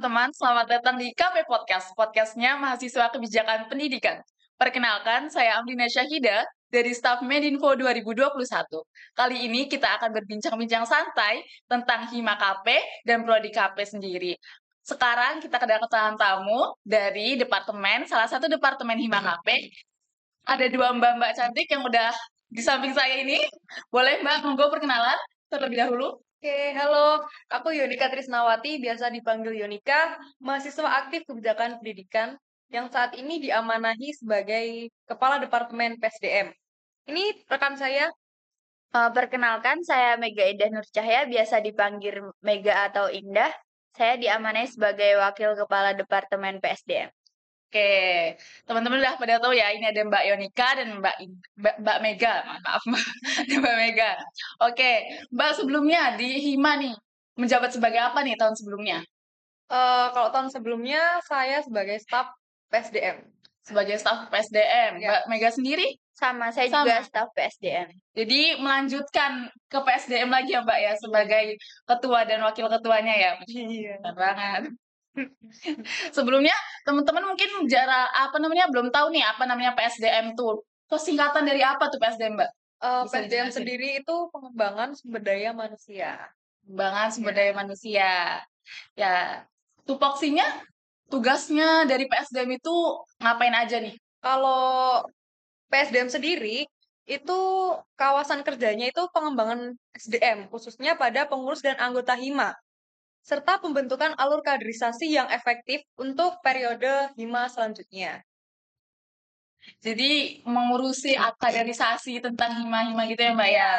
Teman-teman, selamat datang di KP Podcast, podcastnya Mahasiswa Kebijakan Pendidikan. Perkenalkan, saya Amrina Syahida dari staf Medinfo 2021. Kali ini kita akan berbincang-bincang santai tentang Hima KP dan Prodi KP sendiri. Sekarang kita kedatangan tamu dari departemen, salah satu departemen Hima KP. Ada dua mbak-mbak cantik yang udah di samping saya ini. Boleh mbak, monggo perkenalan terlebih dahulu. Oke, halo. Aku Yonika Trisnawati, biasa dipanggil Yonika, mahasiswa aktif kebijakan pendidikan yang saat ini diamanahi sebagai Kepala Departemen PSDM. Ini rekan saya. Uh, perkenalkan, saya Mega Indah Nur Cahya, biasa dipanggil Mega atau Indah. Saya diamanahi sebagai Wakil Kepala Departemen PSDM. Oke, teman-teman udah pada tahu ya, ini ada Mbak Yonika dan Mbak Mbak, Mbak Mega, maaf Mbak, Mbak Mega. Oke, Mbak sebelumnya di Hima nih, menjabat sebagai apa nih tahun sebelumnya? Uh, kalau tahun sebelumnya saya sebagai staf PSDM. Sebagai staf PSDM, ya. Mbak Mega sendiri? Sama, saya Sama. juga staf PSDM. Jadi melanjutkan ke PSDM lagi ya Mbak ya, sebagai ketua dan wakil ketuanya ya? Iya. banget. Sebelumnya teman-teman mungkin jarak apa namanya belum tahu nih apa namanya PSDM tuh. Terus singkatan dari apa tuh PSDM, Mbak? Uh, PSDM sendiri itu pengembangan sumber daya manusia. Pengembangan sumber daya manusia. Ya, tupoksinya tugasnya dari PSDM itu ngapain aja nih? Kalau PSDM sendiri itu kawasan kerjanya itu pengembangan SDM khususnya pada pengurus dan anggota HIMA serta pembentukan alur kaderisasi yang efektif untuk periode HIMA selanjutnya. Jadi mengurusi kaderisasi tentang hima-hima gitu ya Mbak ya? ya?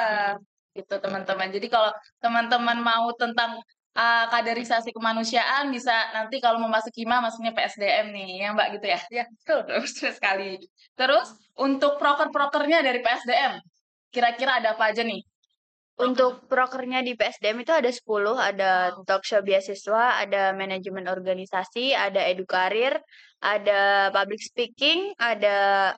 Gitu teman-teman. Jadi kalau teman-teman mau tentang uh, kaderisasi kemanusiaan bisa nanti kalau mau masuk hima masuknya PSDM nih ya Mbak gitu ya? Ya betul. Terus sekali. Terus untuk proker-prokernya dari PSDM kira-kira ada apa aja nih? Untuk prokernya di PSDM itu ada 10, ada talk show beasiswa, ada manajemen organisasi, ada edukarir, ada public speaking, ada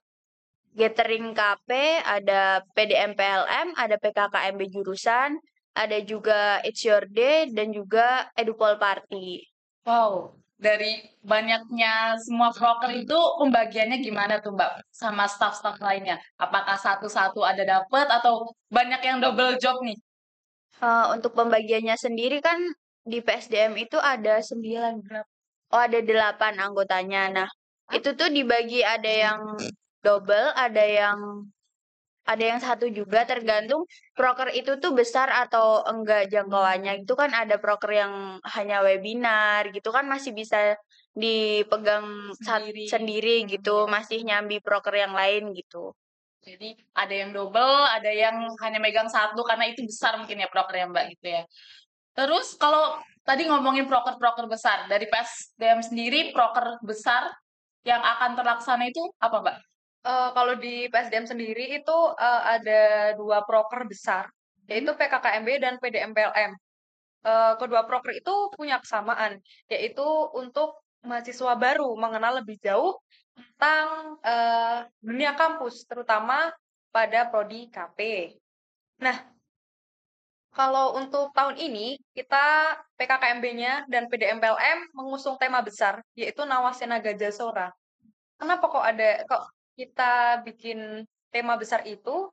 gathering KP, ada PDM PLM, ada PKKMB jurusan, ada juga It's Your Day, dan juga Edupol Party. Wow, dari banyaknya semua proker itu pembagiannya gimana tuh Mbak sama staff-staff lainnya? Apakah satu-satu ada dapat atau banyak yang double job nih? Uh, untuk pembagiannya sendiri kan di PSDM itu ada sembilan Oh ada delapan anggotanya. Nah itu tuh dibagi ada yang double, ada yang ada yang satu juga tergantung proker itu tuh besar atau enggak jangkauannya. Itu kan ada proker yang hanya webinar gitu kan masih bisa dipegang sendiri, sendiri gitu masih nyambi proker yang lain gitu. Jadi ada yang double ada yang hanya megang satu karena itu besar mungkin ya proker yang mbak gitu ya. Terus kalau tadi ngomongin proker-proker besar dari PSDM sendiri proker besar yang akan terlaksana itu apa mbak Uh, kalau di PSDM sendiri itu uh, ada dua proker besar, yaitu hmm. PKKMB dan PDMPLM. Uh, kedua proker itu punya kesamaan, yaitu untuk mahasiswa baru mengenal lebih jauh tentang uh, dunia kampus, terutama pada prodi KP. Nah, kalau untuk tahun ini kita PKKMB-nya dan PDMPLM mengusung tema besar yaitu Nawasena Gajah Sora. Kenapa kok ada kok kita bikin tema besar itu,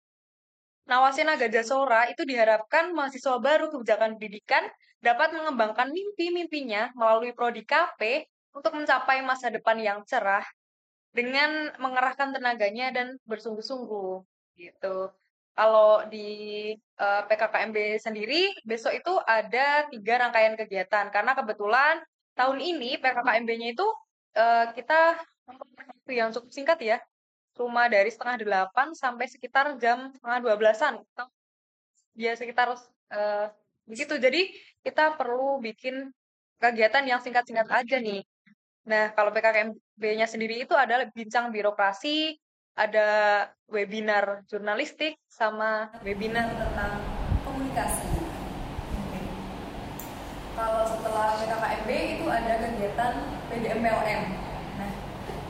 Nawasena Gajah Sora itu diharapkan mahasiswa baru kebijakan pendidikan dapat mengembangkan mimpi-mimpinya melalui prodi KP untuk mencapai masa depan yang cerah dengan mengerahkan tenaganya dan bersungguh-sungguh gitu. Kalau di uh, eh, PKKMB sendiri besok itu ada tiga rangkaian kegiatan karena kebetulan tahun ini PKKMB-nya itu uh, kita yang cukup singkat ya cuma dari setengah delapan sampai sekitar jam setengah dua belasan. Ya sekitar uh, begitu. Jadi kita perlu bikin kegiatan yang singkat-singkat aja nih. Nah kalau PKKMB-nya sendiri itu ada bincang birokrasi ada webinar jurnalistik sama webinar tentang komunikasi. Kalau setelah PKKMB itu ada kegiatan PDMPLM nah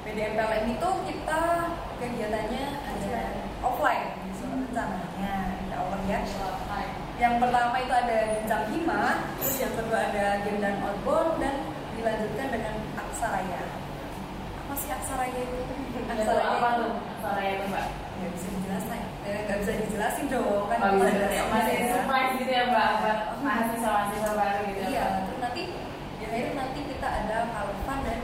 PDMPLM itu kita kegiatannya ada offline. Rencananya ya Allah ya. Yang pertama itu ada bincang hima terus yang kedua ada game dan outbound dan dilanjutkan dengan aksaraya. Apa sih aksaraya itu? Aksaraya apa tuh? Aksaraya itu mbak? Nggak bisa dijelasin. Eh, nggak bisa dijelasin dong kan oh, masih ya. surprise gitu ya mbak? Masih sama mahasiswa baru gitu. Iya nanti di akhir nanti kita ada kalvan dan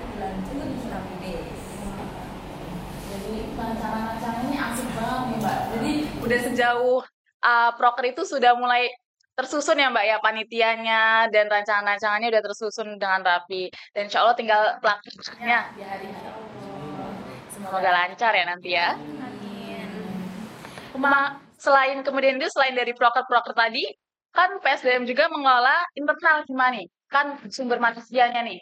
Jadi asik banget nih mbak. Jadi udah sejauh uh, proker itu sudah mulai tersusun ya mbak ya panitianya dan rancangan-rancangannya udah tersusun dengan rapi. Dan insya Allah tinggal hari ini. Semoga lancar ya nanti ya. Amin. Kema- selain kemudian itu selain dari proker-proker tadi, kan PSDM juga mengelola internal gimana nih? Kan sumber manusianya nih.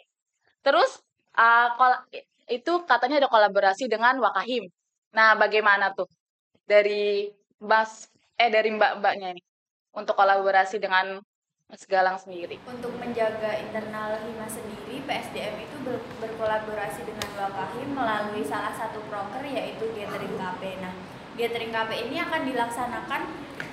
Terus uh, kol- itu katanya ada kolaborasi dengan Wakahim. Nah, bagaimana tuh dari Mas eh dari Mbak-mbaknya nih untuk kolaborasi dengan Mas Galang sendiri? Untuk menjaga internal Hima sendiri, PSDM itu ber- berkolaborasi dengan Wakahim melalui salah satu proker yaitu Gathering KP. Nah, Gathering KP ini akan dilaksanakan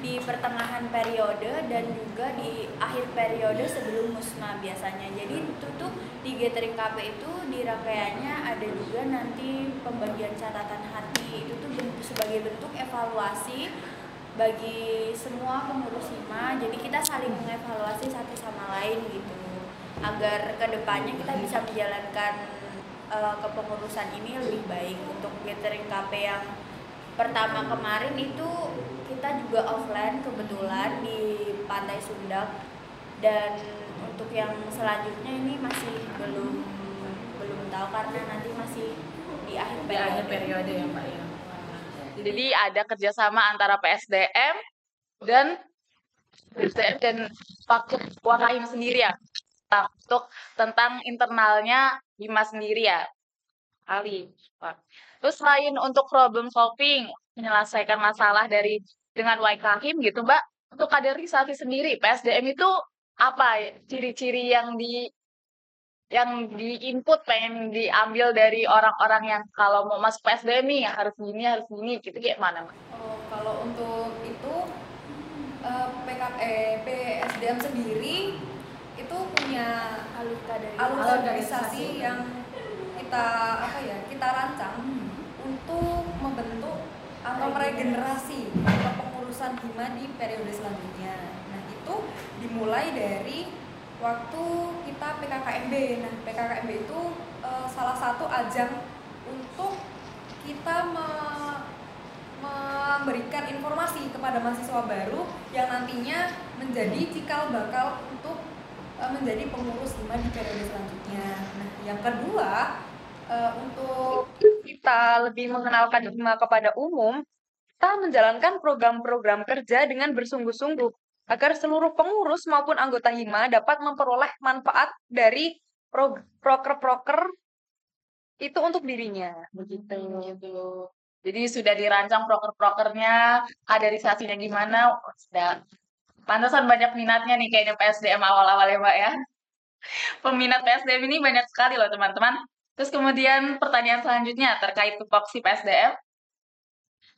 di pertengahan periode dan juga di akhir periode sebelum musma biasanya. Jadi itu tuh di Gathering KP itu di rangkaiannya ada juga nanti pembagian catatan hati. Itu tuh bentuk, sebagai bentuk evaluasi bagi semua pengurus hima jadi kita saling mengevaluasi satu sama lain gitu agar ke depannya kita bisa menjalankan eh, kepengurusan ini lebih baik untuk gathering KP yang pertama kemarin itu kita juga offline kebetulan di Pantai Sundak dan untuk yang selanjutnya ini masih belum belum tahu karena nanti masih di akhir Di akhir periode. periode ya Mbak ya. Jadi ada kerjasama antara PSDM dan PSDM dan Pak Wakahim sendiri ya untuk tentang internalnya Hima sendiri ya. Ali, Pak. Terus selain untuk problem solving, menyelesaikan masalah dari dengan Wakahim gitu, Mbak, untuk kaderisasi sendiri PSDM itu apa ya, ciri-ciri yang di yang di input pengen diambil dari orang-orang yang kalau mau masuk PSDM nih harus gini harus gini gitu kayak mana Mbak? Oh, kalau untuk itu eh, PK, eh, PSDM sendiri itu punya Alur kaderisasi. alur kaderisasi. yang kita apa ya kita rancang untuk membentuk atau meregenerasi kepengurusan Hima di periode selanjutnya. Nah itu dimulai dari waktu kita PKKMB. Nah PKKMB itu eh, salah satu ajang untuk kita me- memberikan informasi kepada mahasiswa baru yang nantinya menjadi cikal bakal untuk eh, menjadi pengurus Hima di periode selanjutnya. Nah, yang kedua eh, untuk kita lebih mengenalkan Hima kepada umum, kita menjalankan program-program kerja dengan bersungguh-sungguh agar seluruh pengurus maupun anggota Hima dapat memperoleh manfaat dari pro- proker-proker itu untuk dirinya. Begitu. Gitu. Jadi sudah dirancang proker-prokernya, kaderisasinya gimana, oh, sudah pantasan banyak minatnya nih kayaknya PSDM awal-awal ya Mbak ya. Peminat PSDM ini banyak sekali loh teman-teman. Terus kemudian pertanyaan selanjutnya terkait tupoksi PSDM.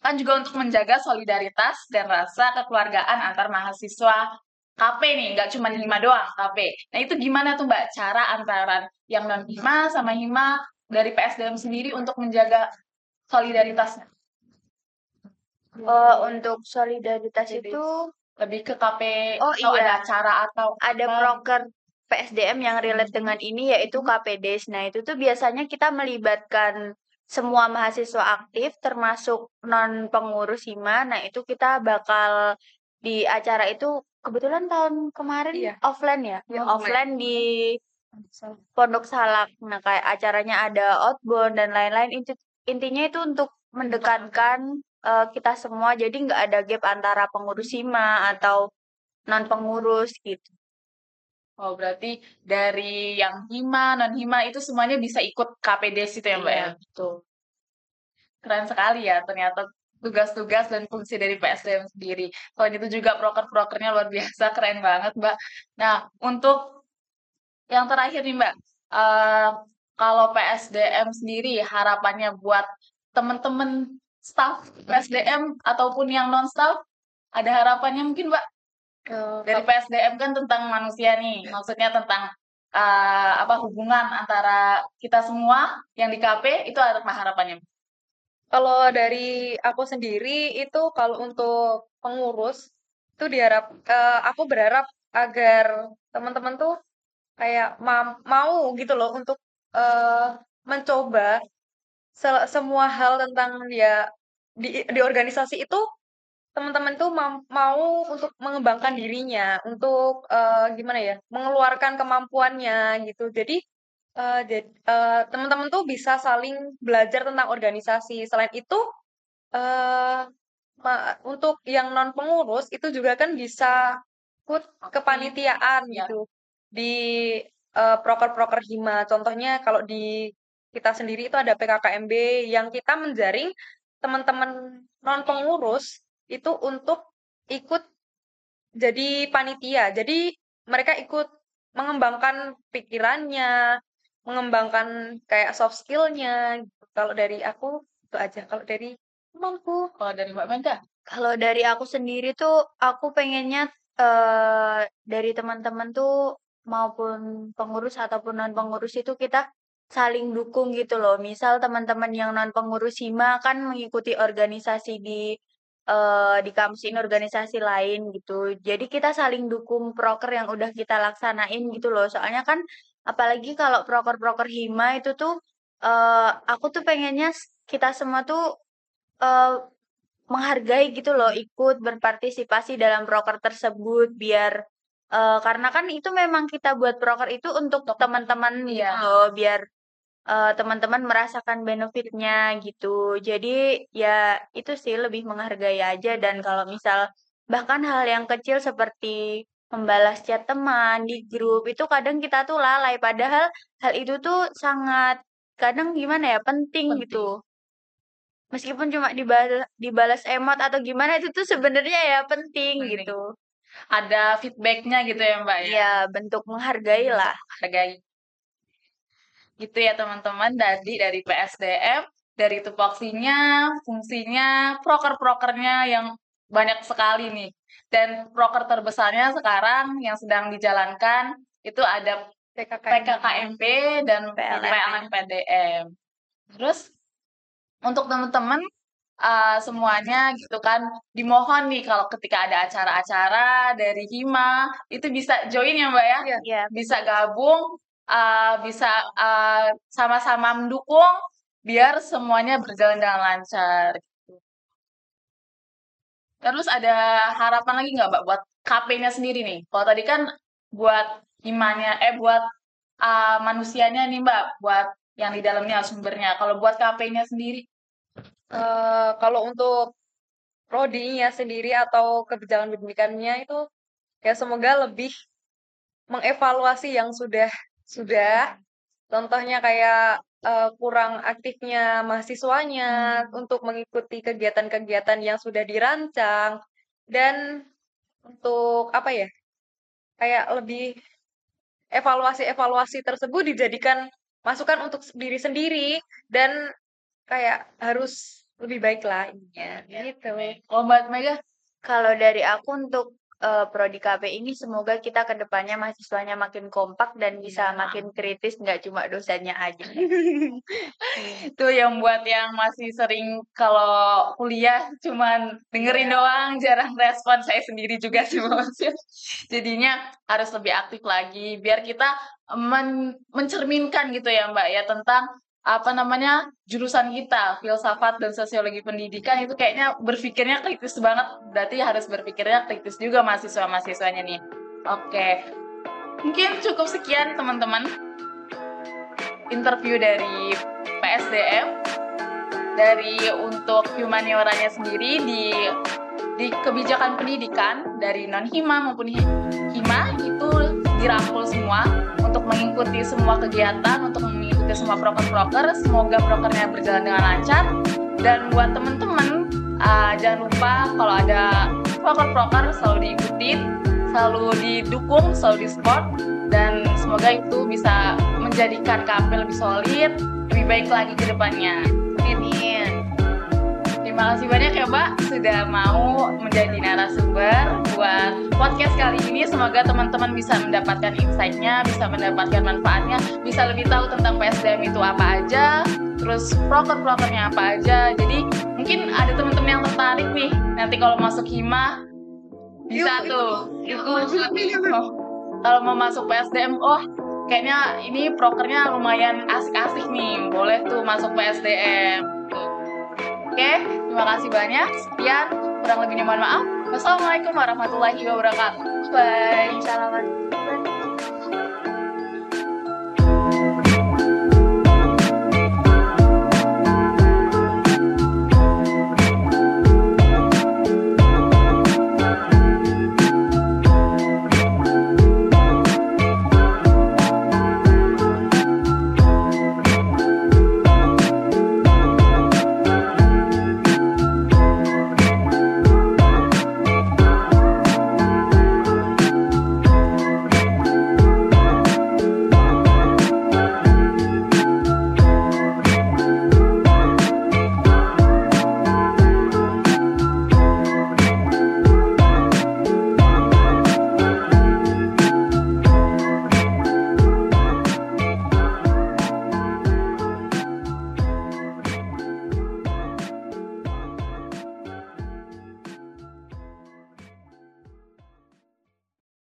Kan juga untuk menjaga solidaritas dan rasa kekeluargaan antar mahasiswa KP nih, nggak cuma Hima doang, KP. Nah itu gimana tuh Mbak cara antara yang non Hima sama Hima dari PSDM sendiri untuk menjaga solidaritasnya? Eh, untuk solidaritas Jadi, itu Lebih ke KP Oh, atau iya. ada acara atau ada apa? proker PSDM yang relate dengan ini yaitu KPDes. Nah, itu tuh biasanya kita melibatkan semua mahasiswa aktif termasuk non pengurus HIMA. Nah, itu kita bakal di acara itu kebetulan tahun kemarin Iya. offline ya. Iya, offline di Pondok Salak. Nah, kayak acaranya ada outbound dan lain-lain. Inti- Intinya itu untuk mendekatkan eh, kita semua jadi nggak ada gap antara pengurus HIMA atau non pengurus gitu. Oh, berarti dari yang Hima, non Hima itu semuanya bisa ikut KPDes itu ya, Mbak ya? Iya, betul. Keren sekali ya ternyata tugas-tugas dan fungsi dari PSDM sendiri. Selain itu juga proker-prokernya luar biasa, keren banget, Mbak. Nah, untuk yang terakhir nih, Mbak, eh, kalau PSDM sendiri harapannya buat teman-teman staff PSDM ataupun yang non-staff, ada harapannya mungkin, Mbak? Eh, Dari PSDM kan tentang manusia nih, maksudnya tentang uh, apa hubungan antara kita semua yang di KP itu apa harapannya? Kalau dari aku sendiri itu kalau untuk pengurus itu diharap uh, aku berharap agar teman-teman tuh kayak ma mau gitu loh untuk uh, mencoba se semua hal tentang dia di di organisasi itu teman-teman tuh mau, mau untuk mengembangkan dirinya, untuk uh, gimana ya, mengeluarkan kemampuannya gitu. Jadi uh, uh, teman-teman tuh bisa saling belajar tentang organisasi. Selain itu, uh, untuk yang non pengurus itu juga kan bisa ikut kepanitiaan ya. gitu di uh, proker-proker hima. Contohnya kalau di kita sendiri itu ada PKKMB yang kita menjaring teman-teman non pengurus itu untuk ikut jadi panitia. Jadi mereka ikut mengembangkan pikirannya, mengembangkan kayak soft skillnya. Kalau dari aku itu aja. Kalau dari temanku, kalau dari Mbak Mega, kalau dari aku sendiri tuh aku pengennya uh, dari teman-teman tuh maupun pengurus ataupun non pengurus itu kita saling dukung gitu loh. Misal teman-teman yang non pengurus hima kan mengikuti organisasi di uh, di kampus ini organisasi lain gitu. Jadi kita saling dukung proker yang udah kita laksanain gitu loh. Soalnya kan apalagi kalau proker-proker hima itu tuh uh, aku tuh pengennya kita semua tuh uh, menghargai gitu loh, ikut berpartisipasi dalam proker tersebut biar uh, karena kan itu memang kita buat proker itu untuk teman-teman gitu ya. loh, biar uh, teman-teman merasakan benefitnya gitu. Jadi ya itu sih lebih menghargai aja dan kalau misal bahkan hal yang kecil seperti membalas chat teman di grup itu kadang kita tuh lalai padahal hal itu tuh sangat kadang gimana ya penting, penting. gitu. Meskipun cuma dibalas, dibalas emot atau gimana itu tuh sebenarnya ya penting, penting. gitu. Ada feedbacknya gitu ya Mbak ya? Iya, bentuk menghargai lah. Hargai. Gitu ya teman-teman dari dari PSDM, dari tupoksinya, fungsinya, proker-prokernya yang banyak sekali nih. Dan proker terbesarnya sekarang yang sedang dijalankan itu ada PKKMP dan PLM PDM. Terus untuk teman-teman uh, semuanya gitu kan dimohon nih kalau ketika ada acara-acara dari Hima itu bisa join ya Mbak ya, ya. bisa gabung uh, bisa uh, sama-sama mendukung biar semuanya berjalan dengan lancar. Gitu. Terus ada harapan lagi nggak, Mbak, buat KP-nya sendiri nih? Kalau tadi kan buat imannya, eh buat uh, manusianya nih, Mbak, buat yang di dalamnya sumbernya. Kalau buat KP-nya sendiri? Uh, kalau untuk prodinya sendiri atau kebijakan pendidikannya itu ya semoga lebih mengevaluasi yang sudah sudah. Contohnya kayak uh, kurang aktifnya mahasiswanya hmm. untuk mengikuti kegiatan-kegiatan yang sudah dirancang dan untuk apa ya? Kayak lebih evaluasi-evaluasi tersebut dijadikan masukan untuk diri sendiri dan kayak harus lebih baik lah ininya ya, gitu. Kalau Mbak Mega, kalau dari aku untuk uh, prodi KP ini semoga kita ke depannya mahasiswanya makin kompak dan bisa ya. makin kritis nggak cuma dosennya aja. Itu yang buat yang masih sering kalau kuliah cuman dengerin ya. doang, jarang respon saya sendiri juga sih Jadinya harus lebih aktif lagi biar kita men mencerminkan gitu ya Mbak ya tentang apa namanya jurusan kita filsafat dan sosiologi pendidikan itu kayaknya berpikirnya kritis banget. Berarti harus berpikirnya kritis juga mahasiswa mahasiswanya nih. Oke. Mungkin cukup sekian teman-teman interview dari PSDM dari untuk humanioranya sendiri di di kebijakan pendidikan dari non hima maupun hima itu dirangkul semua untuk mengikuti semua kegiatan untuk mengikuti semua proker-proker. Semoga prokernya berjalan dengan lancar. Dan buat teman-teman, uh, jangan lupa kalau ada proker-proker selalu diikuti, selalu didukung, selalu di-support. Dan semoga itu bisa menjadikan KP lebih solid, lebih baik lagi ke depannya. Terima kasih banyak ya Mbak sudah mau menjadi narasumber buat podcast kali ini. Semoga teman-teman bisa mendapatkan insight-nya, bisa mendapatkan manfaatnya, bisa lebih tahu tentang PSDM itu apa aja, terus proker-prokernya apa aja. Jadi mungkin ada teman-teman yang tertarik nih, nanti kalau masuk hima bisa tuh ikut. Oh, kalau mau masuk PSDM, oh kayaknya ini prokernya lumayan asik-asik nih, boleh tuh masuk PSDM. Oke, terima kasih banyak. Sekian, kurang lebihnya mohon maaf. Wassalamualaikum warahmatullahi wabarakatuh. Bye. Salaman.